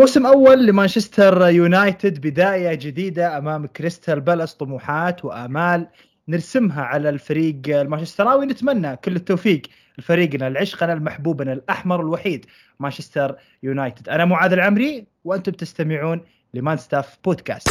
موسم أول لمانشستر يونايتد بداية جديدة أمام كريستال بالاس طموحات وآمال نرسمها على الفريق المانشستراوي. نتمنى كل التوفيق لفريقنا العشقنا المحبوبنا الأحمر الوحيد مانشستر يونايتد. أنا معاذ العمري وأنتم تستمعون لمان ستاف بودكاست.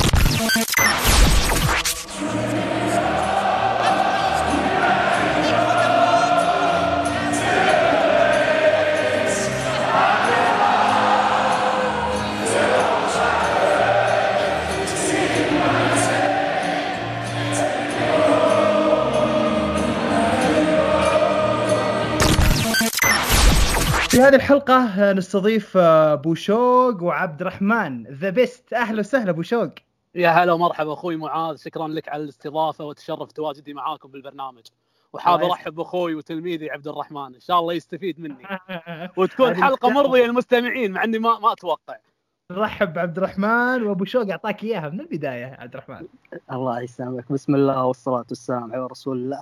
في هذه الحلقة نستضيف أبو شوق وعبد الرحمن ذا بيست أهلا وسهلا أبو شوق. يا هلا ومرحبا أخوي معاذ شكرا لك على الاستضافة وتشرف تواجدي معاكم بالبرنامج. وحاب أرحب باخوي وتلميذي عبد الرحمن إن شاء الله يستفيد مني. وتكون حلقة مرضية للمستمعين مع إني ما ما أتوقع. نرحب بعبد الرحمن وأبو شوق أعطاك إياها من البداية عبد الرحمن الله يسلمك. بسم الله والصلاة والسلام على رسول الله.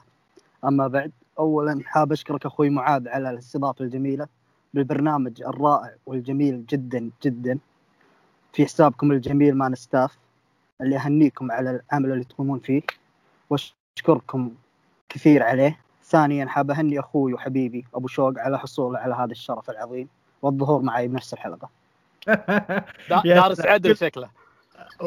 أما بعد اولا حاب أشكرك أخوي معاذ على الاستضافة الجميلة. بالبرنامج الرائع والجميل جدا جدا. في حسابكم الجميل مان ستاف اللي أهنيكم على العمل اللي تقومون فيه. وأشكركم كثير عليه. ثانيا حاب أهني أخوي وحبيبي أبو شوق على حصوله على هذا الشرف العظيم. والظهور معي بنفس الحلقة. دارس عدل شكله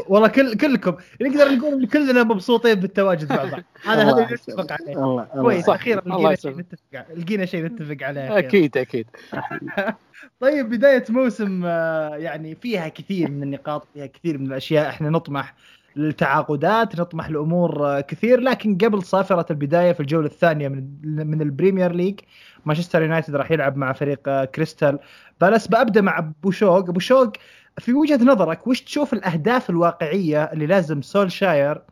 والله كل كلكم نقدر نقول إن كلنا مبسوطين بالتواجد مع بعض. هذا هذا اللي نتفق عليه. كويس أخيرا لقينا شيء نتفق لقينا شيء نتفق عليه. أكيد أكيد. طيب بداية موسم آه، يعني فيها كثير من النقاط فيها كثير من الأشياء. إحنا نطمح للتعاقدات نطمح لأمور آه، كثير. لكن قبل صافرة البداية في الجولة الثانية من من ال Premier League مانشستر يونايتد راح يلعب مع فريق آه، كريستال بالاس. ببدا مع أبو شوق. أبو شوق في وجهة نظرك وش تشوف الأهداف الواقعية اللي لازم سولشاير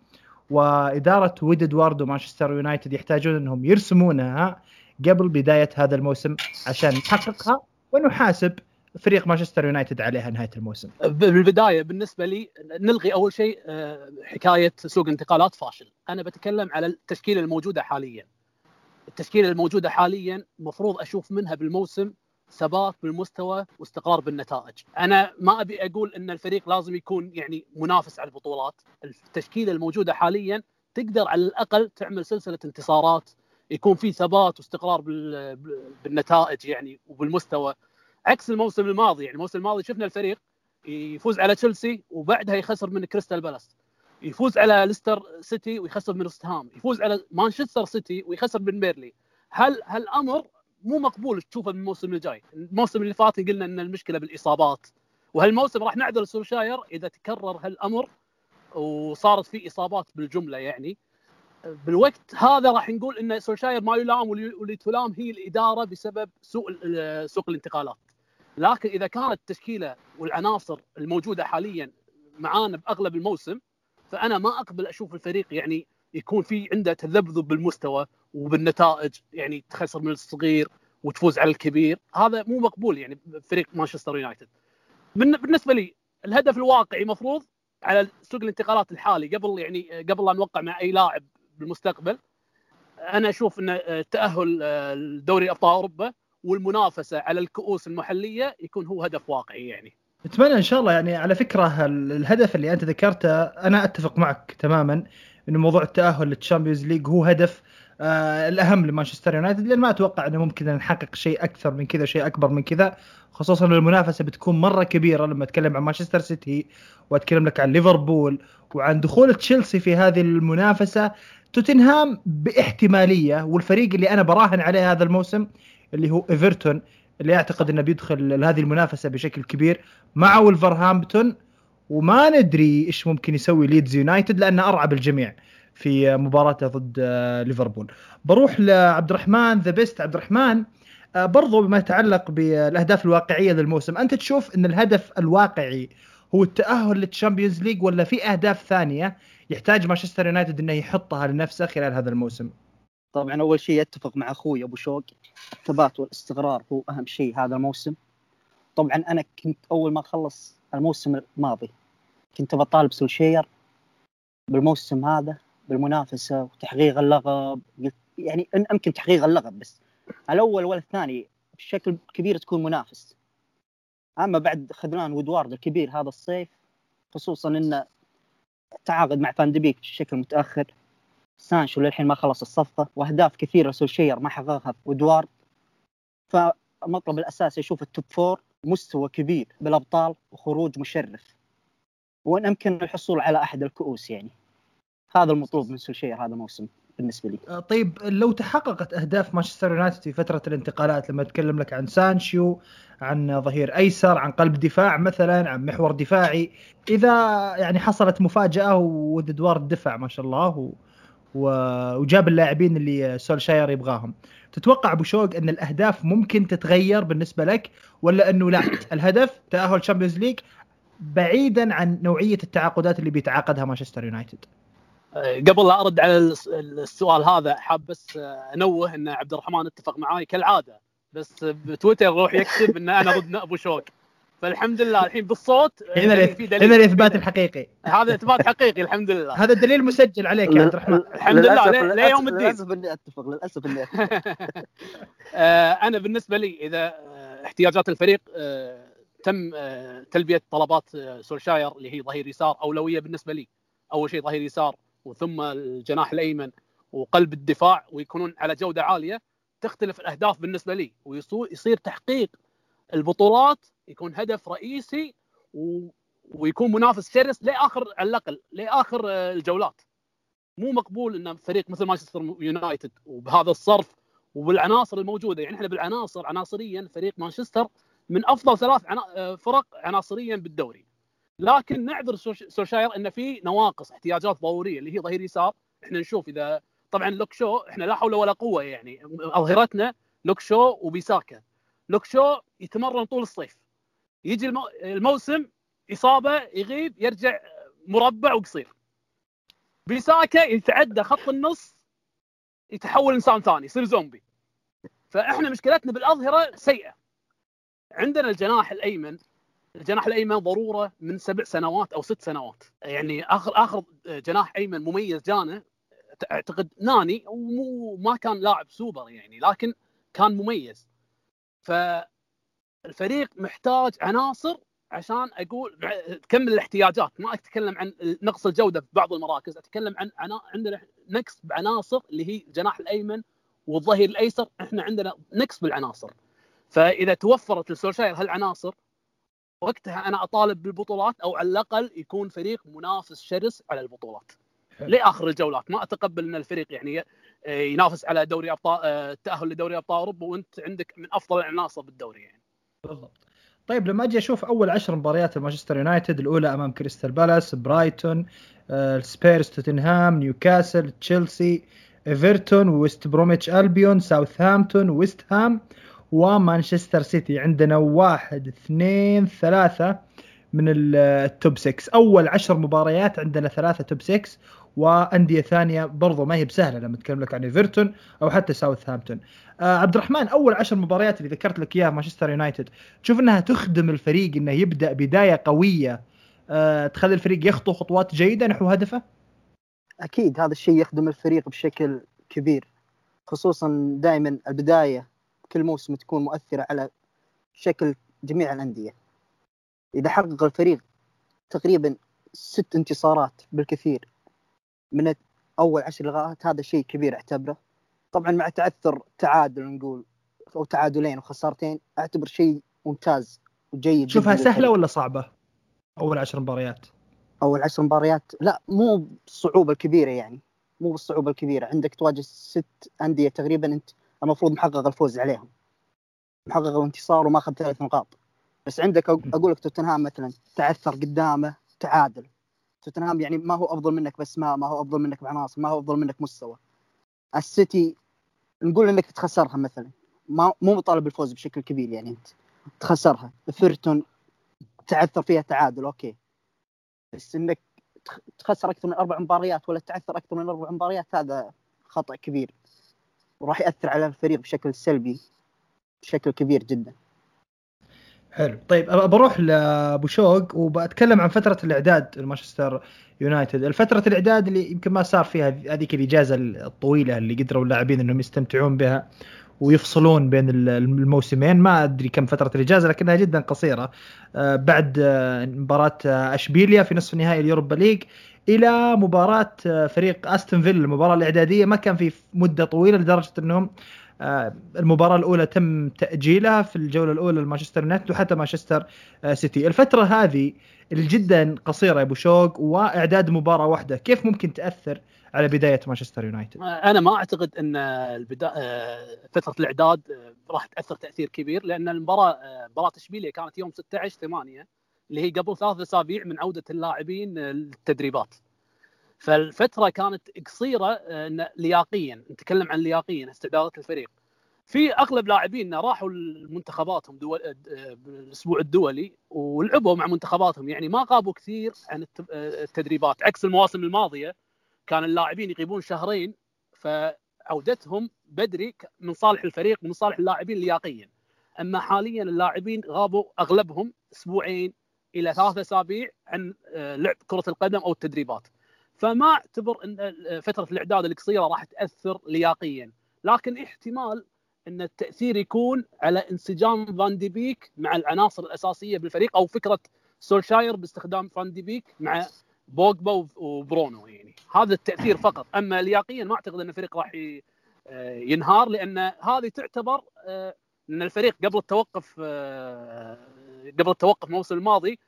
وإدارة وإد وودوارد ومانشستر يونايتد يحتاجون إنهم يرسمونها قبل بداية هذا الموسم عشان نحققها ونحاسب فريق مانشستر يونايتد عليها نهاية الموسم. بالبداية بالنسبة لي نلغي أول شيء آه، حكاية سوق انتقالات فاشل، أنا بتكلم على التشكيلة الموجودة حاليا. التشكيلة الموجودة حاليا مفروض أشوف منها بالموسم ثبات بالمستوى واستقرار بالنتائج، أنا ما أبي أقول إن الفريق لازم يكون يعني منافس على البطولات، التشكيلة الموجودة حاليا تقدر على الأقل تعمل سلسلة انتصارات يكون في ثبات واستقرار بال- بالنتائج يعني وبالمستوى. عكس الموسم الماضي يعني الموسم الماضي شفنا الفريق يفوز على تشيلسي وبعدها يخسر من كريستال بالاس. يفوز على ليستر سيتي ويخسر من West يفوز على مانشستر سيتي ويخسر من بيرنلي. هل هالأمر مو مقبول تشوفه من الموسم الجاي. الموسم اللي فات قلنا إن المشكلة بالإصابات. وهالموسم راح نعذر سولشاير إذا تكرر هالأمر وصارت في إصابات بالجملة يعني. بالوقت هذا راح نقول إن سولشاير ما يلام واللي تلام هي الإدارة بسبب سوء ال- سوق الانتقالات. لكن إذا كانت التشكيلة والعناصر الموجودة حاليا معانا بأغلب الموسم فأنا ما أقبل أشوف الفريق يعني يكون في عنده تذبذب بالمستوى وبالنتائج يعني تخسر من الصغير وتفوز على الكبير. هذا مو مقبول يعني فريق مانشستر يونايتد. بالن- بالنسبة لي الهدف الواقعي مفروض على سوق الانتقالات الحالي قبل يعني قبل لا نوقع مع أي لاعب بالمستقبل أنا أشوف إن التاهل لدوري أبطال أوروبا والمنافسة على الكؤوس المحلية يكون هو هدف واقعي يعني. أتمنى إن شاء الله يعني على فكرة ال- الهدف اللي أنت ذكرته أنا أتفق معك تماما. انه موضوع التأهل لل Champions League هو هدف آه الأهم لمانشستر يونايتد. لأن ما أتوقع إنه ممكن نحقق شيء أكثر من كذا شيء أكبر من كذا. خصوصا إن المنافسة بتكون مرة كبيرة لما أتكلم عن مانشستر سيتي وأتكلم لك عن ليفربول وعن دخول تشيلسي في هذه المنافسة. توتنهام بإحتمالية والفريق اللي أنا براهن عليه هذا الموسم اللي هو إيفرتون اللي أعتقد إنه بيدخل هذه المنافسة بشكل كبير مع ولفرهامبتون وما ندري إيش ممكن يسوي ليدز يونايتد لأنه أرعب الجميع في مباراته ضد آه، ليفربول. بروح لعبد الرحمن the best عبد الرحمن آه، برضو بما يتعلق بالأهداف الواقعية للموسم، أنت تشوف إن الهدف الواقعي هو التأهل لل Champions League ولا في أهداف ثانية يحتاج مانشستر يونايتد إنه يحطها لنفسه خلال هذا الموسم؟ طبعا أول شيء اتفق مع أخوي أبو شوق الثبات والاستقرار هو أهم شيء هذا الموسم طبعا أنا كنت أول ما خلص الموسم الماضي كنت بطالب سولشاير بالموسم هذا بالمنافسة وتحقيق اللقب. يعني إن يمكن تحقيق اللقب بس الأول ولا الثاني بشكل كبير تكون منافس. أما بعد خذلان وودوارد الكبير هذا الصيف خصوصا إنه تعاقد مع فان ديبيك بشكل متأخر. سانشو للحين ما خلص الصفقة وأهداف كثيرة سولشير ما حققها في وودوارد فالمطلب الاساسي يشوف ال top four مستوى كبير بالأبطال وخروج مشرف. وأن أمكن الحصول على أحد الكؤوس يعني. هذا المطلوب من سولشير هذا الموسم بالنسبة لي. آه، طيب لو تحققت أهداف مانشستر يونايتد في فترة الانتقالات لما أتكلم لك عن سانشو عن ظهير أيسر عن قلب دفاع مثلا عن محور دفاعي إذا يعني حصلت مفاجأة وودوارد دفع ما شاء الله و... وجاب اللاعبين اللي سولشاير يبغاهم تتوقع أبو شوق أن الأهداف ممكن تتغير بالنسبة لك ولا أنه لا؟ الهدف تأهل Champions League بعيدا عن نوعية التعاقدات اللي بيتعاقدها مانشستر يونايتد. قبل لا أرد على السؤال هذا حاب بس أنوه إن عبد الرحمن اتفق معاي كالعادة. بس بتويتر يروح يكتب إن أنا ضد أبو شوق فالحمد لله الحين بالصوت. هنا هنا الإثبات الحقيقي. هذا إثبات حقيقي الحمد لله. هذا الدليل مسجل عليك يا عبد الرحمن. الحمد لله ليوم الدين؟ للأسف إني أتفق للأسف إني اتفق آه، أنا بالنسبة لي إذا آه، احتياجات الفريق آه، تم تلبية طلبات سولشاير اللي هي ظهير يسار أولوية بالنسبة لي. أول شيء ظهير يسار وثم الجناح الأيمن وقلب الدفاع ويكونون على جودة عالية. تختلف الأهداف بالنسبة لي ويصير تحقيق البطولات يكون هدف رئيسي و... ويكون منافس شرس لآخر على الأقل لآخر الجولات. مو مقبول إن فريق مثل مانشستر يونايتد وبهذا الصرف وبالعناصر الموجودة يعني إحنا بالعناصر عناصريا فريق مانشستر من أفضل ثلاث عنا... فرق عناصريا بالدوري. لكن نعذر سولشاير إن في نواقص احتياجات ضرورية اللي هي ظهير يسار. إحنا نشوف إذا طبعا لوك شو إحنا لا حول ولا قوة يعني. أظهرتنا لوك شو وبيساكا. لوك شو يتمرن طول الصيف. يجي الموسم إصابة يغيب يرجع مربع وقصير. بيساكا يتعدى خط النص يتحول إنسان ثاني يصير زومبي. فإحنا مشكلتنا بالأظهرة سيئة. عندنا الجناح الأيمن. الجناح الأيمن ضرورة من سبع سنوات أو ست سنوات. يعني اخر آخر جناح أيمن مميز جانا. أعتقد ناني ومو ما كان لاعب سوبر يعني لكن كان مميز. فالفريق محتاج عناصر عشان أقول تكمل الاحتياجات. ما أتكلم عن نقص الجودة في بعض المراكز أتكلم عن عنا... عندنا نقص بعناصر اللي هي الجناح الأيمن والظهير الأيسر. إحنا عندنا نقص بالعناصر. فإذا توفرت لسولشاير هالعناصر وقتها أنا أطالب بالبطولات أو على الأقل يكون فريق منافس شرس على البطولات. لآخر الجولات ما أتقبل إن الفريق يعني ينافس على دوري أبطال التاهل لدوري أبطال أوروبا وأنت عندك من أفضل العناصر بالدوري يعني. بالضبط. طيب لما أجي أشوف أول عشر مباريات لمانشستر يونايتد الأولى أمام كريستال بالاس برايتون سبيرز توتنهام نيوكاسل تشيلسي إيفرتون ويست بروميتش ألبيون ساوثهامبتون ويست هام ومانشستر سيتي عندنا واحد اثنين ثلاثة من ال top 6 أول عشر مباريات عندنا ثلاثة top 6 وأندية ثانية برضو ما هي بسهلة لما اتكلم لك عن إيفرتون أو حتى ساوثهامبتون. آه عبد الرحمن أول عشر مباريات اللي ذكرت لك إياها مانشستر يونايتد تشوف إنها تخدم الفريق إنه يبدأ بداية قوية آه تخلي الفريق يخطو خطوات جيدة نحو هدفه؟ أكيد هذا الشيء يخدم الفريق بشكل كبير خصوصا دائما البداية كل موسم تكون مؤثرة على شكل جميع الأندية. إذا حقق الفريق تقريبا ست انتصارات بالكثير من أول عشر لقاءات هذا شيء كبير أعتبره. طبعا مع تعثر تعادل نقول أو تعادلين وخسارتين أعتبر شيء ممتاز وجيد شوفها سهلة ولا صعبة؟ أول عشر مباريات. أول عشر مباريات؟ لا مو بالصعوبة الكبيرة يعني. مو بالصعوبة الكبيرة. عندك تواجه ست أندية تقريبا أنت المفروض محقق الفوز عليهم. محقق الانتصار وما اخذ ثلاث نقاط. بس عندك أقول لك توتنهام مثلا تعثر قدامه تعادل. توتنهام يعني ما هو أفضل منك بس ما هو أفضل منك بعناصر ما هو أفضل منك مستوى. السيتي نقول إنك تخسرها مثلا. ما مو مطالب بالفوز بشكل كبير يعني أنت. تخسرها. إيفرتون تعثر فيها تعادل okay. بس إنك تخسر أكثر من أربع مباريات ولا تعثر أكثر من أربع مباريات هذا خطأ كبير. وراح يأثر على الفريق بشكل سلبي بشكل كبير جدا. حلو. طيب بروح لأبو شوق وبتكلم عن فترة الإعداد لمانشستر يونايتد. الفترة الإعداد اللي يمكن ما صار فيها هذيك الإجازة الطويلة اللي قدروا اللاعبين إنهم يستمتعون بها. ويفصلون بين الموسمين. ما أدري كم فترة الإجازة لكنها جدا قصيرة. آه، بعد آه، مباراة أشبيليا في نصف نهائي اليوروبا ليج إلى مباراة فريق أستون فيلا. المباراة الإعدادية ما كان في مدة طويلة لدرجة أنهم المباراة الأولى تم تأجيلها في الجولة الأولى لمانشستر يونايتد وحتى مانشستر سيتي. الفترة هذه الجدا قصيرة يا أبو شوق وإعداد مباراة واحدة. كيف ممكن تأثر على بداية مانشستر يونايتد؟ أنا ما أعتقد إن البدا... آه، فترة الإعداد آه، راح تأثر تأثير كبير لأن المباراة آه، مباراة اشبيليه كانت يوم 16 8 اللي هي قبل ثلاث أسابيع من عودة اللاعبين للتدريبات. فالفترة كانت قصيرة لياقيا نتكلم عن لياقيا استعدادات الفريق. في أغلب لاعبينا راحوا لمنتخباتهم دول الأسبوع الدولي ولعبوا مع منتخباتهم يعني ما غابوا كثير عن التدريبات عكس المواسم الماضية كان اللاعبين يغيبون شهرين فعودتهم بدري من صالح الفريق ومن صالح اللاعبين لياقيا. أما حاليا اللاعبين غابوا أغلبهم أسبوعين إلى ثلاثة أسابيع عن آه، لعب كرة القدم أو التدريبات. فما أعتبر إن آه، فترة الإعداد القصيرة راح تأثر لياقيا. لكن احتمال إن التأثير يكون على انسجام فان دي بيك مع العناصر الأساسية بالفريق أو فكرة سولشاير باستخدام فان دي بيك مع بوجبا وبرونو يعني. هذا التأثير فقط. أما لياقيا ما أعتقد إن الفريق راح آه، ينهار لأن هذه تعتبر آه، إن الفريق قبل التوقف آه، قبل التوقف الموسم الماضي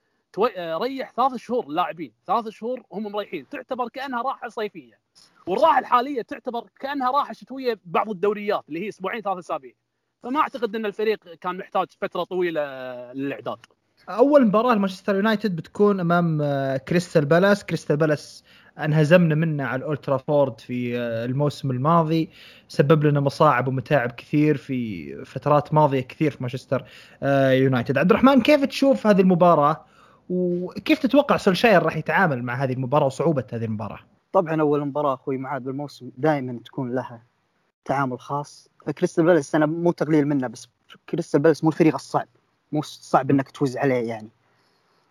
ريح ثلاث شهور اللاعبين ثلاث شهور هم مريحين. تعتبر كأنها راحة صيفية. والراحة الحالية تعتبر كأنها راحة شتوية بعض الدوريات اللي هي أسبوعين ثلاث أسابيع. فما أعتقد إن الفريق كان محتاج فترة طويلة للإعداد. أول مباراة لمانشستر يونايتد بتكون أمام آه، كريستال بالاس. كريستال بالاس انهزمنا منه على الأولد ترافورد في آه، الموسم الماضي. سبب لنا مصاعب ومتاعب كثير في فترات ماضية كثير في مانشستر آه، يونايتد. عبد الرحمن كيف تشوف هذه المباراة؟ وكيف تتوقع سولشاير راح يتعامل مع هذه المباراة وصعوبة هذه المباراة؟ طبعا أول مباراة أخوي معاذ بالموسم دائما تكون لها تعامل خاص. كريستال بالاس أنا مو تقليل منه بس كريستال بالاس مو الفريق الصعب. مو صعب انك تفوز عليه يعني.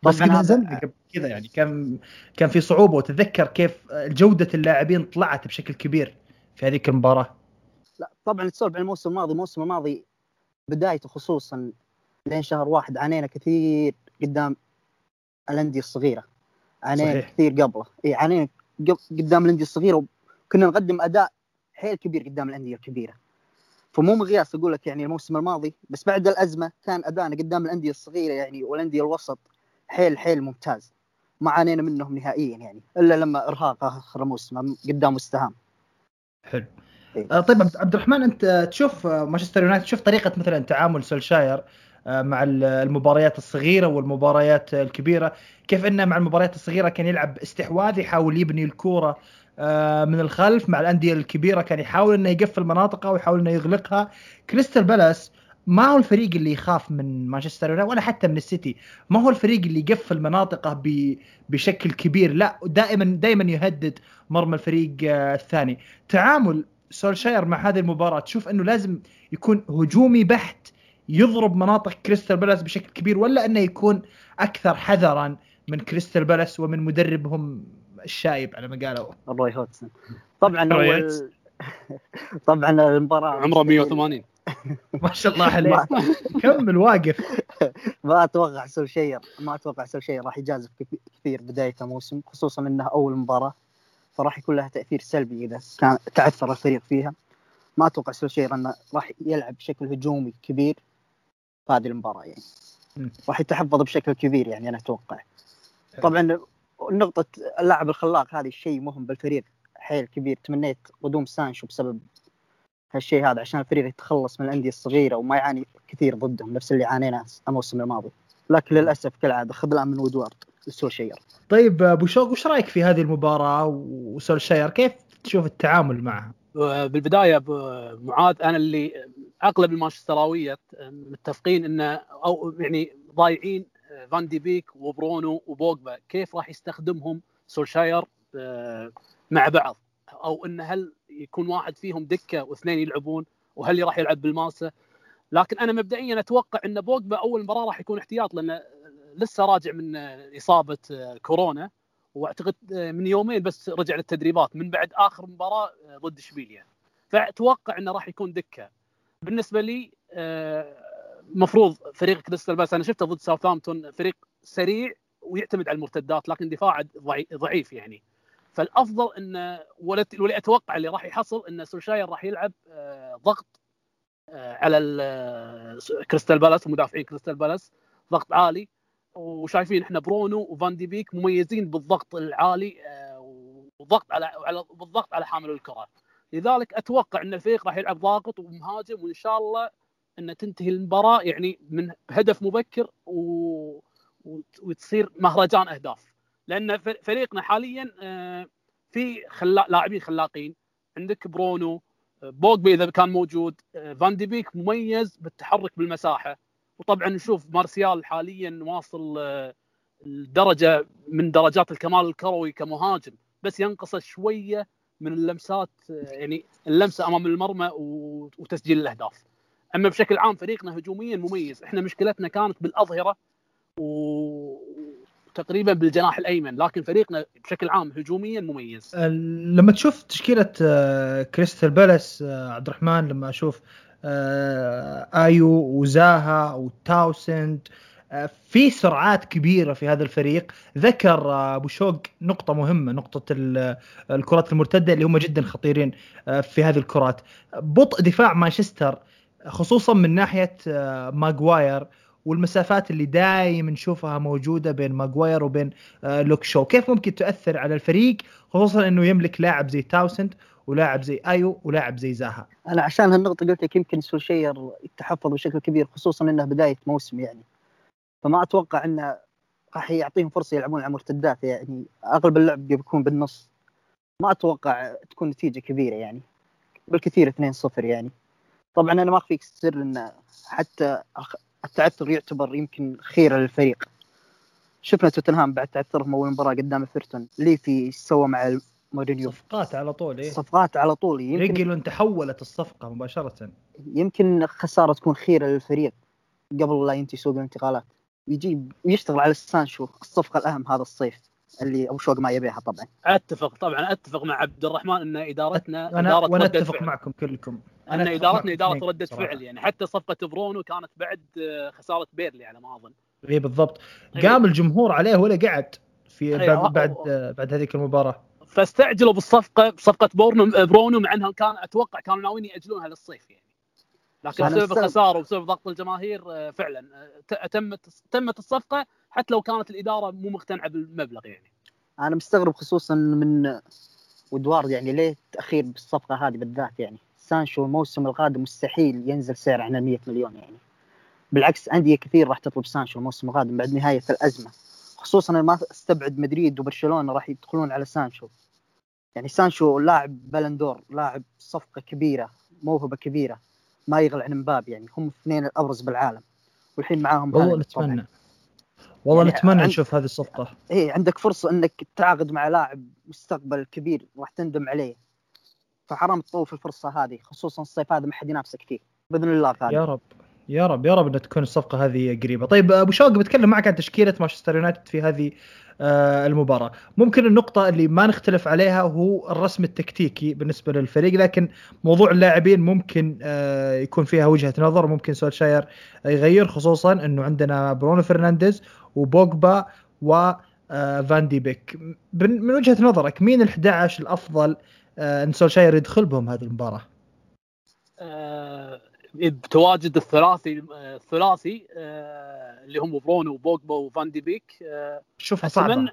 بس نزلنا كذا يعني كان كان في صعوبة. وتذكر كيف جودة اللاعبين طلعت بشكل كبير في هذيك المباراة؟ لا طبعا تسولف عن الموسم الماضي. الموسم الماضي بدايته خصوصا لين شهر واحد عانينا كثير قدام الأندية الصغيرة. عانينا صحيح. كثير قبله. اي عانينا قدام الأندية الصغيرة وكنا نقدم أداء حيل كبير قدام الأندية الكبيرة. فمو مقياس أقول لك يعني الموسم الماضي بس بعد الأزمة كان ادائنا قدام الأندية الصغيرة يعني والأندية الوسط حيل حيل ممتاز. ما عانينا منهم نهائيا يعني إلا لما إرهاق آخر الموسم قدام مستهام حلو. إيه؟ آه، طيب عبد الرحمن أنت تشوف آه، مانشستر يونايتد تشوف طريقة مثلا تعامل سولشاير آه، مع المباريات الصغيرة والمباريات الكبيرة؟ كيف إنه مع المباريات الصغيرة كان يلعب استحواذ يحاول يبني الكورة من الخلف مع الأندية الكبيرة كان يحاول إنه يقفل مناطقه ويحاول إنه يغلقها. كريستال بالاس ما هو الفريق اللي يخاف من مانشستر يونايتد ولا حتى من السيتي. ما هو الفريق اللي يقفل مناطقه بشكل كبير. لا دائما دائما يهدد مرمى الفريق آه، الثاني. تعامل سولشاير مع هذه المباراة تشوف إنه لازم يكون هجومي بحت يضرب مناطق كريستال بالاس بشكل كبير ولا إنه يكون أكثر حذرا من كريستال بالاس ومن مدربهم الشايب على ما قالوا. روي هودسون طبعا طبعا المباراة عمره 180 ما شاء الله عليه. كمل واقف ما أتوقع سولشاير ما أتوقع سولشاير راح يجازف كثير بداية الموسم خصوصا إنها أول مباراة فراح يكون لها تأثير سلبي إذا كان تعثر الفريق فيها. ما أتوقع سولشير انه راح يلعب بشكل هجومي كبير في هذه المباراة يعني. راح يتحفظ بشكل كبير يعني أنا أتوقع. طبعا نقطة اللاعب الخلاق هذه الشيء مهم بالفريق. حيل كبير. تمنيت قدوم سانشو بسبب هالشيء هذا عشان الفريق يتخلص من الأندية الصغيرة وما يعاني كثير ضدهم نفس اللي عانينا الموسم الماضي لكن للأسف كالعادة خذلان من وودوارد السولشير طيب أبو شوق وش رأيك في هذه المباراة وسولشير كيف تشوف التعامل معها؟ بالبداية معاذ أنا اللي أغلب المانشستراوية متفقين انه أو يعني ضايعين فان دي بيك وبرونو وبوجبا كيف راح يستخدمهم سولشاير آه، مع بعض؟ أو انه هل يكون واحد فيهم دكة واثنين يلعبون وهل راح يلعب بالماسة؟ لكن أنا مبدئيا أتوقع إن بوجبا أول مباراة راح يكون احتياط لأنه لسه راجع من إصابة آه، كورونا وأعتقد آه، من يومين بس رجع للتدريبات من بعد آخر مباراة ضد إشبيليا. فأتوقع إنه راح يكون دكة. بالنسبة لي آه، مفروض فريق كريستال بالاس أنا شفته ضد ساوثامبتون فريق سريع ويعتمد على المرتدات لكن دفاعه ضعي- ضعيف يعني. فالأفضل انه ولا أتوقع اللي راح يحصل إن سولشاير راح يلعب آه، ضغط آه، على آه، كريستال بالاس ومدافعين كريستال بالاس ضغط عالي. وشايفين إحنا برونو وفان دي بيك مميزين بالضغط العالي والضغط على على بالضغط على حامل الكرة. لذلك أتوقع إن الفريق راح يلعب ضاغط ومهاجم وإن شاء الله ان تنتهي المباراة يعني من هدف مبكر و... وت- وتصير مهرجان أهداف. لأن فريقنا حاليا آه، في خلا... لاعبين خلاقين. عندك برونو آه، بوجبي إذا كان موجود آه، فان دي بيك مميز بالتحرك بالمساحة. وطبعا نشوف مارسيال حاليا واصل الدرجة من درجات الكمال الكروي كمهاجم. بس ينقصه شوية من اللمسات يعني اللمسة أمام المرمى وتسجيل الأهداف. أما بشكل عام فريقنا هجوميا مميز. إحنا مشكلتنا كانت بالأظهرة وتقريبا بالجناح الأيمن لكن فريقنا بشكل عام هجوميا مميز. ال- لما تشوف تشكيلة آه، كريستال بالاس آه، عبد الرحمن لما أشوف آيو وزاها وتاوسند في سرعات كبيرة في هذا الفريق. ذكر أبو شوق نقطة مهمة نقطة ال- الكرات المرتدة اللي هم جدا خطيرين في هذه الكرات. بطء دفاع مانشستر خصوصا من ناحية آه، ماغواير والمسافات اللي دائما نشوفها موجودة بين ماغواير وبين آه، لوك شو. كيف ممكن تؤثر على الفريق؟ خصوصا إنه يملك لاعب زي تاوسند ولاعب زي أيو ولاعب زي زاها. أنا عشان هالنقطة قلت لك يمكن سولشاير يتحفظ بشكل كبير خصوصا إنه بداية موسم يعني. فما أتوقع إنه راح يعطيهم فرصة يلعبون على مرتدات يعني أغلب اللعب بيكون بالنص. ما أتوقع تكون نتيجة كبيرة يعني. بالكثير 2-0 يعني. طبعا أنا ما اخفيك السر إن حتى التعثر يعتبر يمكن خيره للفريق. شفنا توتنهام بعد تعثرهم أول مباراة قدام إيفرتون. ليفي إيش سوى مع مورينيو؟ صفقات على طول إيه؟ صفقات على طول. يمكن ريغيلون تحولت الصفقة مباشرة. يمكن خسارة تكون خيره للفريق قبل لا ينتهي سوق الانتقالات. يجيب ويشتغل على سانشو. الصفقة الأهم هذا الصيف اللي ابو شوق ما يبيعها طبعا. أتفق طبعا أتفق مع عبد الرحمن إن ادارتنا أنا إدارة وأنا أتفق فعل. معكم كلكم. ان ادارتنا إدارة ردية صراحة. فعل يعني حتى صفقة برونو كانت بعد آه، خسارة بيرنلي على ما أظن اي بالضبط إيه. قام الجمهور عليه ولا قعد في أيوة. بعد بعد, بعد هذيك المباراة فاستعجلوا بالصفقة بصفقه بورنو برونو مع أنهم كان أتوقع كانوا ناويين يأجلونها للصيف يعني لكن بسبب. الخسارة وبسبب ضغط الجماهير آه، فعلا آه، ت- تمت تمت الصفقة حتى لو كانت الإدارة مو مقتنعة بالمبلغ يعني أنا مستغرب خصوصا من ودوارد يعني ليه تأخير بالصفقة هذه بالذات يعني سانشو الموسم القادم مستحيل ينزل سعره عن ال 100 مليون يعني. بالعكس أندية كثير راح تطلب سانشو الموسم القادم بعد نهاية الأزمة. خصوصا أنا ما استبعد مدريد وبرشلونة راح يدخلون على سانشو. يعني سانشو لاعب بالون دور لاعب صفقة كبيرة موهبة كبيرة ما يغلى عن مبابي يعني. هم الاثنين الأبرز بالعالم والحين معاهم والله. نتمنى. والله يعني نتمنى عند- نشوف هذه الصفقة. إيه عندك فرصة إنك تتعاقد مع لاعب مستقبل كبير راح تندم عليه. فحرام تطوف الفرصة هذه خصوصا الصيف هذا ما حد ينافسك فيه. بإذن الله غالب يا رب. يا رب يا رب ان تكون الصفقة هذه قريبة. طيب أبو شوق بتكلم معك عن تشكيلة مانشستر يونايتد في هذه آه، المباراة. ممكن النقطة اللي ما نختلف عليها هو الرسم التكتيكي بالنسبة للفريق لكن موضوع اللاعبين ممكن آه، يكون فيها وجهة نظر ممكن سولشاير يغير خصوصا إنه عندنا برونو فرنانديز وبوجبا و آه، فان دي بيك. من وجهة نظرك مين ال 11 الأفضل آه، ان سولشاير يدخل بهم هذه المباراة؟ آه، بتواجد الثلاثي آه، الثلاثي آه، اللي هم برونو وبوجبا وفان دي بيك. آه، شوفها صعبة.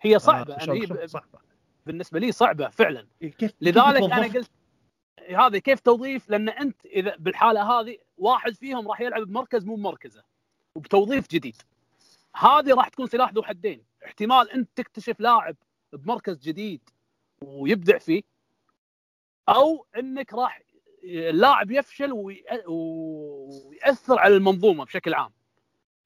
هي صعبة آه، هي ب- صعبة. بالنسبة لي صعبة فعلا. كيف كيف لذلك توظفها؟ أنا قلت هذا كيف توظيف؟ لأن أنت إذا بالحالة هذه واحد فيهم راح يلعب بمركز مو بمركزه وبتوظيف جديد. هذه راح تكون سلاح ذو حدين. احتمال أنت تكتشف لاعب بمركز جديد ويبدع فيه أو إنك راح اللاعب يفشل وي- ويأثر على المنظومة بشكل عام.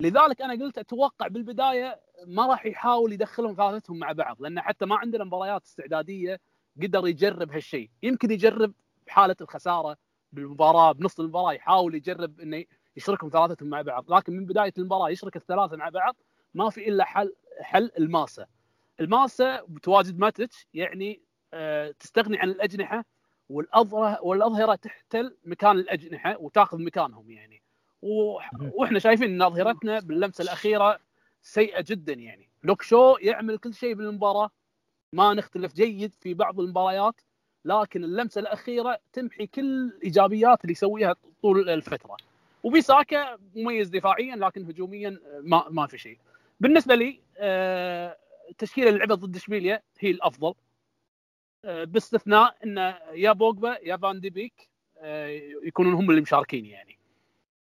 لذلك أنا قلت أتوقع بالبداية ما راح يحاول يدخلهم ثلاثتهم مع بعض لأن حتى ما عندنا مباريات استعدادية قدر يجرب هالشيء. يمكن يجرب بحالة الخسارة بالمباراة بنص المباراة يحاول يجرب إنه يشركهم ثلاثتهم مع بعض لكن من بداية المباراة يشرك الثلاثة مع بعض ما في إلا حل حل الماسة. الماسة بتواجد ماتش يعني آه، تستغني عن الأجنحة والاظهره والأظهرة تحتل مكان الأجنحة وتأخذ مكانهم يعني. و... وإحنا شايفين إن أظهرتنا باللمسة الأخيرة سيئة جدا يعني. لوك شو يعمل كل شيء بالمباراة. ما نختلف جيد في بعض المباريات لكن اللمسة الأخيرة تمحي كل الإيجابيات اللي يسويها طول الفترة. وبيساكا مميز دفاعيا لكن هجوميا ما ما في شيء. بالنسبة لي آه، التشكيله اللي لعبت ضد إشبيليا هي الأفضل. باستثناء إن يا بوجبا يا فان دي بيك آه، يكونون هم اللي مشاركين يعني.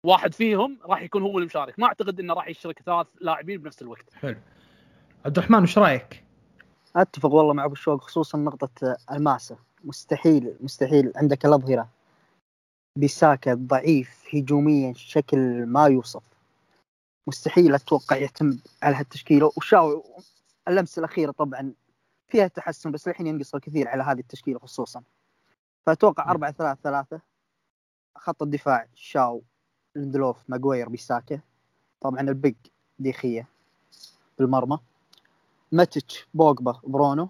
واحد فيهم راح يكون هو المشارك ما أعتقد إنه راح يشترك ثلاث لاعبين بنفس الوقت. حلو. عبد الرحمن وش رأيك؟ أتفق والله مع أبو الشوق خصوصا نقطة الماسة. مستحيل مستحيل. عندك الأظهرة. بيساكا ضعيف هجوميا بشكل ما يوصف. مستحيل أتوقع يعتمد على هالتشكيلة. وشاو اللمسه الأخيرة طبعا فيها تحسن بس الحين ينقص الكثير على هذه التشكيلة خصوصا. فأتوقع 4 3 3 خط الدفاع شاو لندلوف ماجوير بيساكا. طبعا ال big ديخيا بالمرمى. ماتيتش بوجبا برونو.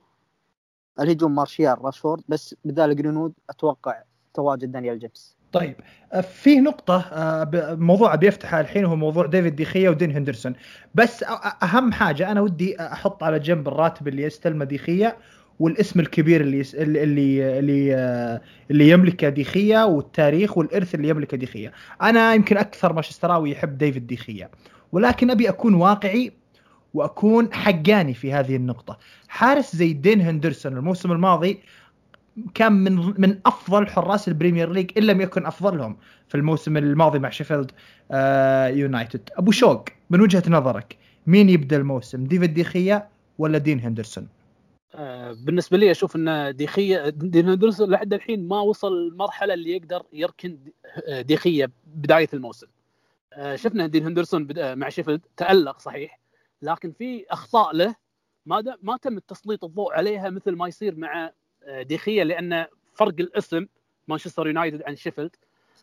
الهجوم مارشيال راشفورد. بس بدال جرينود أتوقع تواجد دانيال جيمس. طيب آه، في نقطة آه، موضوع بيفتحها الحين هو موضوع ديفيد ديخيا ودين هندرسون. بس أهم حاجة أنا ودي أحط على جنب الراتب اللي يستلمه ديخيا والاسم الكبير اللي يس... اللي اللي آه، اللي يملكه ديخيا والتاريخ والإرث اللي يملكه ديخيا أنا يمكن أكثر مانشستراوي يحب ديفيد ديخيا ولكن أبي أكون واقعي وأكون حقاني في هذه النقطة. حارس زي دين هندرسون الموسم الماضي كان من من أفضل حراس البريمير ليج إن لم يكن أفضلهم في الموسم الماضي مع شيفيلد آه يونايتد. أبو شوق من وجهة نظرك مين يبدأ الموسم ديفيد ديخيا ولا دين هندرسون؟ آه بالنسبة لي أشوف إن ديخيا دين هندرسون لحد الحين ما وصل المرحله اللي يقدر يركن آه، ديخيا بداية الموسم. آه شفنا دين هندرسون مع شيفيلد تألق صحيح لكن في أخطاء له ما ما تم تسليط الضوء عليها مثل ما يصير مع آه، ديخيا لأن فرق الاسم مانشستر يونايتد عن شيفيلد.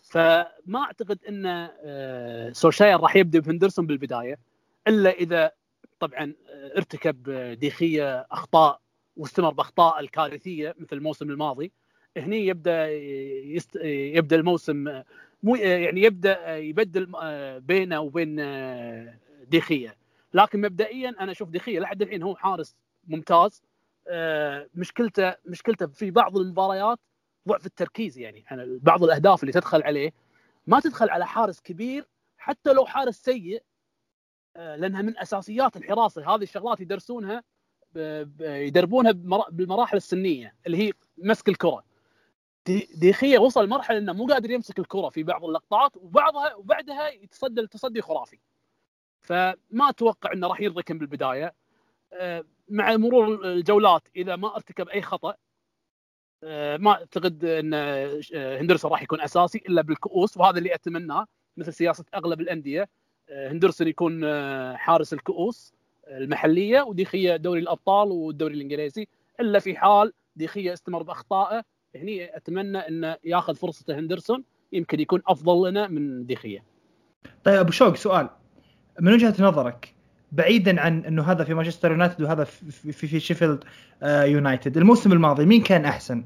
فما أعتقد إن آه، سولشاير راح يبدأ بهندرسون بالبداية إلا إذا طبعا آه، ارتكب ديخيا أخطاء واستمر بأخطاء الكارثية مثل الموسم الماضي. هني يبدأ يست... يبدأ الموسم مو يعني يبدأ يبدل بينه وبين ديخيا لكن مبدئيا أنا أشوف ديخيا لحد الحين هو حارس ممتاز. آه، مشكلته مشكلته في بعض المباريات ضعف التركيز يعني, يعني بعض الأهداف اللي تدخل عليه ما تدخل على حارس كبير حتى لو حارس سيء آه، لأنها من أساسيات الحراسه هذه الشغلات يدرسونها يدربونها بالمراحل السنية اللي هي مسك الكرة. ديخية وصل مرحله إنه مو قادر يمسك الكرة في بعض اللقطات وبعضها وبعدها يتصدى التصدي خرافي. فما أتوقع إنه راح يركن بالبداية. آه، مع مرور الجولات إذا ما ارتكب أي خطأ آه، ما أعتقد إن آه، هندرسون راح يكون أساسي إلا بالكؤوس وهذا اللي أتمناه مثل سياسة أغلب الأندية هندرسون يكون حارس الكؤوس المحلية وديخية دوري الأبطال والدوري الإنجليزي إلا في حال ديخية استمر بأخطائه هني أتمنى إنه ياخذ فرصته هندرسون يمكن يكون أفضل لنا من ديخية. طيب أبو شوق سؤال من وجهة نظرك بعيدا عن إنه هذا في مانشستر يونايتد وهذا في في, في شيفيلد آه يونايتد. الموسم الماضي مين كان أحسن؟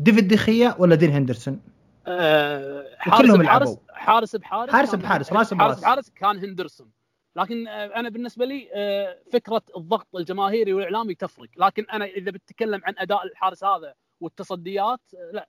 ديفيد ديخيا ولا دين هندرسون؟ آه حارس بحارس حارس بحارس حارس بحارس راس بحارس. بحارس كان هندرسون. لكن آه أنا بالنسبة لي آه فكرة الضغط الجماهيري والإعلامي تفرق. لكن أنا إذا بتكلم عن أداء الحارس هذا والتصديات لا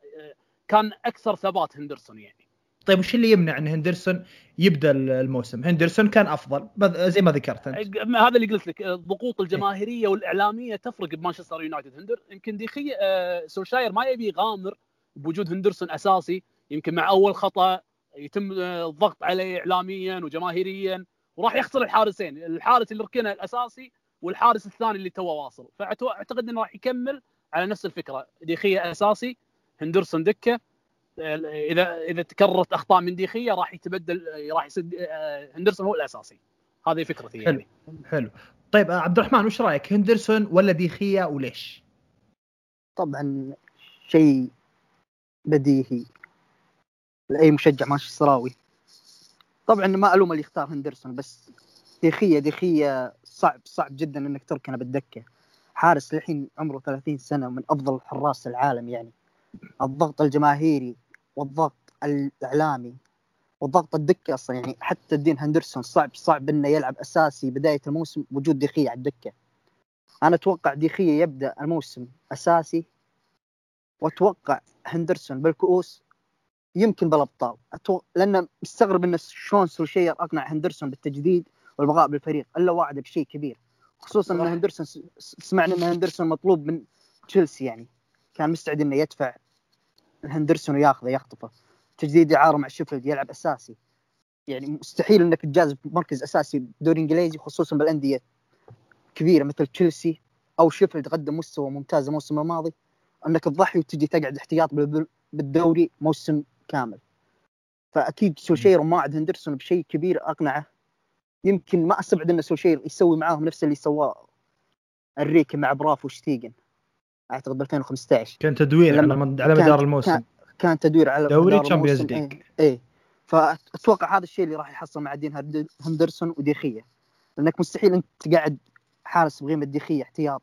كان أكثر ثبات هندرسون يعني. طيب وش اللي يمنع إن هندرسون يبدأ الموسم؟ هندرسون كان أفضل زي ما ذكرت أنت. هذا اللي قلت لك الضغوط الجماهيرية والإعلامية تفرق بمانشستر يونايتد. هندر يمكن ديخي آه سولشاير ما يبي يغامر بوجود هندرسون أساسي يمكن مع أول خطأ يتم الضغط عليه اعلاميا وجماهيريا وراح يخسر الحارسين الحارس اللي ركنه الأساسي والحارس الثاني اللي توه واصل. فاعتقد إنه راح يكمل على نفس الفكرة. ديخيه أساسي هندرسون دكة إذا إذا تكررت أخطاء من ديخيه راح يتبدل راح يصير هندرسون هو الأساسي. هذه فكرتي يعني. حلو حلو. طيب عبد الرحمن وش رأيك؟ هندرسون ولا ديخيه وليش؟ طبعا شيء بديهي لأي مشجع مانشستراوي. طبعا ما ألوم اللي يختار هندرسون بس ديخيه ديخيه صعب صعب جدا إنك تركنه بالدكة. حارس الحين عمره 30 سنة من أفضل حراس العالم يعني. الضغط الجماهيري والضغط الإعلامي والضغط الدكه أصلا. يعني حتى الدين هندرسون صعب صعب إنه يلعب أساسي بداية الموسم وجود دخيه على الدكة. أنا أتوقع دخيه يبدأ الموسم أساسي وأتوقع هندرسون بالكؤوس يمكن بالأبطال. أتوقع لأن مستغرب انه شلون سولشير أقنع هندرسون بالتجديد والبقاء بالفريق إلا وعده بشيء كبير. خصوصا إن هندرسون سمعنا إن هندرسون مطلوب من تشيلسي يعني. كان مستعد إنه يدفع هندرسون وياخذه يخطفه. تجديد إعارة مع شيفيلد يلعب أساسي. يعني مستحيل إنك تجازف بمركز أساسي بالدوري الانجليزي خصوصا بالأندية كبيرة مثل تشيلسي أو شيفيلد قدم مستوى ممتاز الموسم الماضي. إنك تضحي وتجي تقعد احتياط بال- بالدوري موسم كامل. فأكيد سولشير واعد هندرسون بشيء كبير أقنعه. يمكن ما أستبعد إن سولشير يسوي معاهم نفس اللي سواه أنريكي مع برافو وشتيجن أعتقد ب 2015 كان تدوير على مد- على مدار الموسم كان- كان تدوير على دوري Champions. League. إيه. فأتوقع هذا الشيء اللي راح يحصل مع دين هندرسون وديخية لأنك مستحيل أنت تقعد حارس بقيمة ديخية احتياط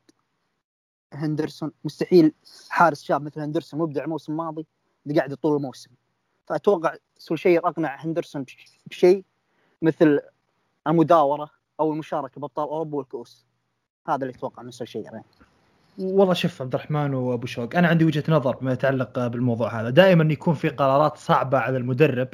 هندرسون مستحيل حارس شاب مثل هندرسون مبدع الموسم الماضي تقعد طول الموسم فأتوقع سولشير اقنع هندرسون بش- بشيء مثل المداورة أو المشاركة بأبطال أوروبا والكؤوس هذا اللي أتوقع من سولشير يعني. والله شوف عبد الرحمن وابو شوق أنا عندي وجهة نظر بما يتعلق بالموضوع هذا. دائما يكون في قرارات صعبة على المدرب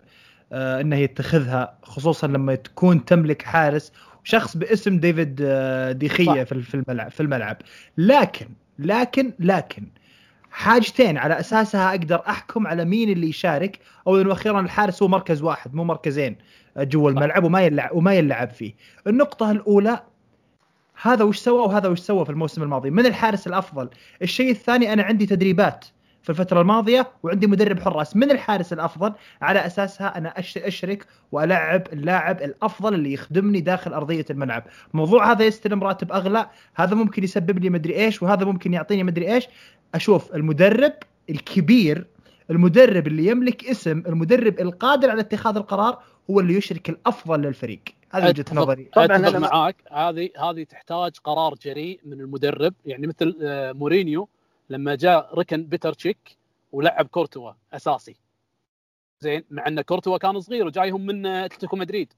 آه، إنه يتخذها خصوصا لما تكون تملك حارس شخص باسم ديفيد آه، ديخية. في الملعب في الملعب. لكن لكن لكن حاجتين على أساسها أقدر أحكم على مين اللي يشارك اولا وأخيرا الحارس هو مركز واحد مو مركزين آه، جوا الملعب وما يلعب وما يلعب فيه. النقطة الأولى هذا وش سوى وهذا وش سوى في الموسم الماضي؟ من الحارس الأفضل؟ الشيء الثاني أنا عندي تدريبات في الفترة الماضية وعندي مدرب حراس. من الحارس الأفضل؟ على أساسها أنا أش- أشرك وألعب اللاعب الأفضل اللي يخدمني داخل أرضية الملعب، موضوع هذا يستلم راتب أغلى، هذا ممكن يسبب لي مدري إيش وهذا ممكن يعطيني مدري إيش، أشوف المدرب الكبير المدرب اللي يملك اسم المدرب القادر على اتخاذ القرار هو اللي يشرك الأفضل للفريق. هذه وجهة نظري. طبعاً ما- معاك. هذه هذه تحتاج قرار جريء من المدرب. يعني مثل آه، مورينيو لما جاء ركن بيتر تشيك ولعب كورتوا أساسي. زين مع أن كورتوا كان صغير وجايهم من أتلتيكو مدريد.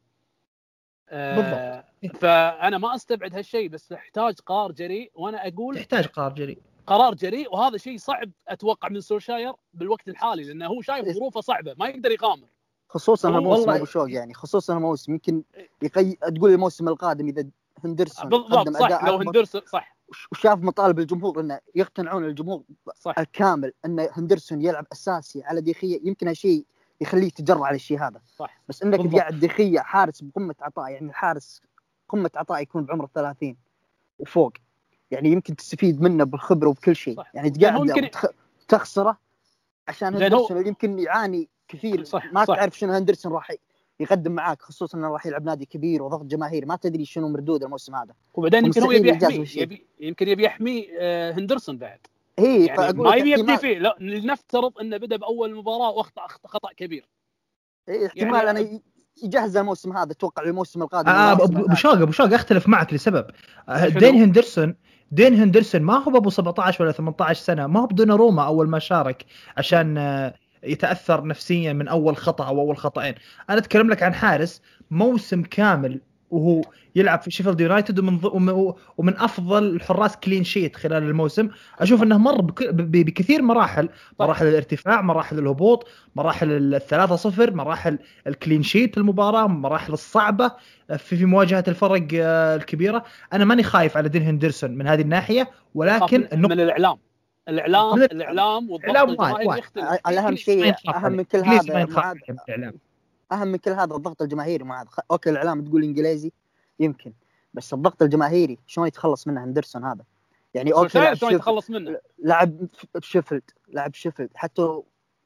آه، فأنا ما أستبعد هالشيء بس يحتاج قرار جريء وأنا أقول تحتاج قرار جريء قرار جريء وهذا شيء صعب أتوقع من سولشاير بالوقت الحالي لأنه هو شايف إيه. ظروفه صعبة ما يقدر يغامر. خصوصا هالموسم أبو شوق يعني خصوصا هالموسم يمكن يقي... تقول الموسم القادم إذا هندرسون بالضبط صح لو هندرسون صح. وش- وشاف مطالب الجمهور إنه يقتنعون الجمهور صح. الكامل إن هندرسون يلعب أساسي على ديخية. يمكن هالشيء يخليه يتجرع على الشيء هذا. صح. بس إنك. تقعد ديخية حارس بقمة عطاء يعني الحارس قمة عطاء يكون بعمر 30 وفوق. يعني يمكن تستفيد منه بالخبرة وبكل شيء. صح. يعني تقعد وتخ- تخسره عشان هندرسون اللي يمكن يعاني كثير. صح، ما صح. تعرف شنو هندرسون راح يقدم معاك خصوصا إنه راح يلعب نادي كبير وضغط جماهيري. ما تدري شنو مردود الموسم هذا. وبعدين يمكن هو يبي. يبي يمكن يبي يحمي آه، هندرسون بعد. هي يعني ما يبي يبدي فيه. لا لنفترض إنه بدأ بأول مباراة واخطا خطأ كبير. إيه، احتمال يعني- أنا يجهز الموسم هذا أتوقع الموسم القادم. آه إنه ابو. شوق ابو شوق أختلف معك لسبب. آه،؟ دين هندرسون دين هندرسون ما هو ابو 17 ولا 18 سنة. ما هو بدون روما أول ما شارك عشان آه، يتأثر نفسيا من أول خطأ أو أول خطأين. أنا أتكلم لك عن حارس موسم كامل وهو يلعب في شيفيلد يونايتد ومن ض- ومن- أفضل الحراس clean sheet خلال الموسم. أشوف إنه مر بك- ب- بكثير مراحل. مراحل الارتفاع مراحل الهبوط مراحل الثلاثة صفر مراحل ال clean sheet المباراة مراحل الصعبة في في مواجهة الفرق آه، الكبيرة. أنا ماني خايف على دين هندرسون من هذه الناحية ولكن من, النقطة من الإعلام. الإعلام الإعلام والضغط الجماهيري. يختلف. الاهم ما شيء أهم. من كل ما هذا الإعلام. أهم من كل هذا الضغط الجماهيري معاذ خ- أوكي الإعلام تقول إنجليزي يمكن. بس الضغط الجماهيري شلون يتخلص منه هندرسون هذا؟ يعني أوكي شلون يتخلص منه؟ لعب بشيفيلد لعب شيفيلد. حتى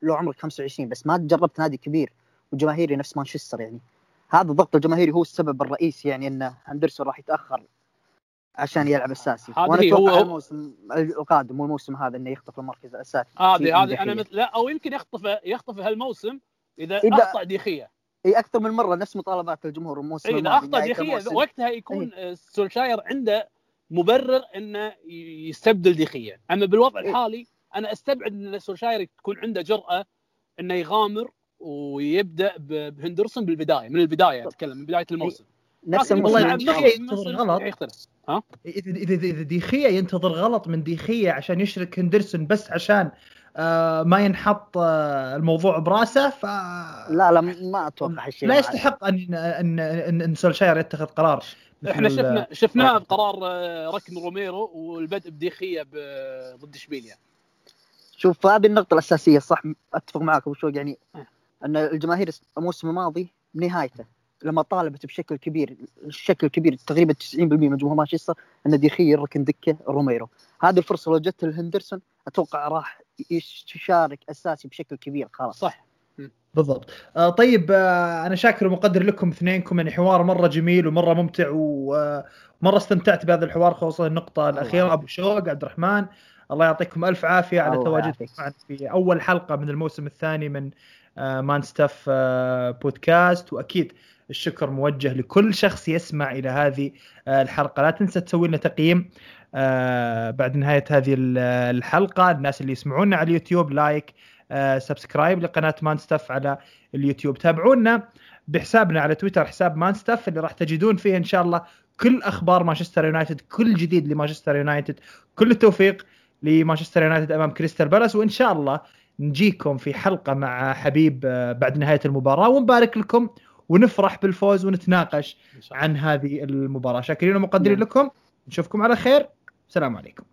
لو عمرك 25 بس ما جربت نادي كبير وجماهيري نفس مانشستر يعني. هذا الضغط الجماهيري هو السبب الرئيسي يعني ان هندرسون راح يتأخر. عشان يلعب أساسي. وأنا أتوقع هو- الموسم القادم والموسم هذا إنه يخطف المركز الأساسي. هذه هذه. أنا مثل لا أو يمكن يخطف يخطف هالموسم إذا إذا- أخطأ ديخية. إي أكثر من مرة نفس مطالبات الجمهور الموسم إي إذا أخطأ ديخية. وقتها يكون آه، سولشاير عنده مبرر إنه يستبدل ديخية. أما بالوضع إيه. الحالي أنا أستبعد إن سولشاير تكون عنده جرأة إنه يغامر ويبدأ بهندرسون بالبداية من البداية أتكلم من بداية الموسم. نفس والله ينتظر غلط. يختلف اذا اذا اذا ديخيا ينتظر غلط من ديخيا عشان يشرك هندرسون بس عشان آه ما ينحط آه الموضوع براسه ف لا لا ما أتوقع هالشيء لا يستحق أن ان ان, إن سولشاير يتخذ قرار. إحنا شفنا شفناه. بقرار آه، ركن روميرو والبدء بديخية ب- ضد اشبيليا شوف هذه النقطة الأساسية صح؟ أتفق معك أبو شوق يعني. أن الجماهير الموسم الماضي بنهايته لما طالبت بشكل كبير الشكل كبير تقريبا 90% من جمهور مانشستر أن ديخي يركن دكة روميرو. هذه الفرصة لو جت لهندرسون أتوقع راح يشارك أساسي بشكل كبير خلاص. صح. بالضبط. آه طيب آه أنا شاكر ومقدر لكم اثنينكم يعني حوار مرة جميل ومرة ممتع ومره استمتعت بهذا الحوار خصوصا النقطة الأخيرة. أبو شوق عبد الرحمن الله يعطيكم ألف عافية على تواجدكم في أول حلقة من الموسم الثاني من آه مان ستاف آه بودكاست. وأكيد الشكر موجه لكل شخص يسمع إلى هذه آه الحلقة. لا تنسى تسوي لنا تقييم آه بعد نهاية هذه ال- الحلقة. الناس اللي يسمعونا على اليوتيوب like آه subscribe لقناة مان ستاف على اليوتيوب. تابعونا بحسابنا على تويتر حساب مان ستاف اللي راح تجدون فيه إن شاء الله كل أخبار مانشستر يونايتد كل جديد لمانشستر يونايتد. كل التوفيق لمانشستر يونايتد أمام كريستال بالاس. وإن شاء الله نجيكم في حلقة مع حبيب بعد نهاية المباراة. ونبارك لكم ونفرح بالفوز ونتناقش عن هذه المباراة. شاكرين ومقدرين نعم. لكم. نشوفكم على خير. السلام عليكم.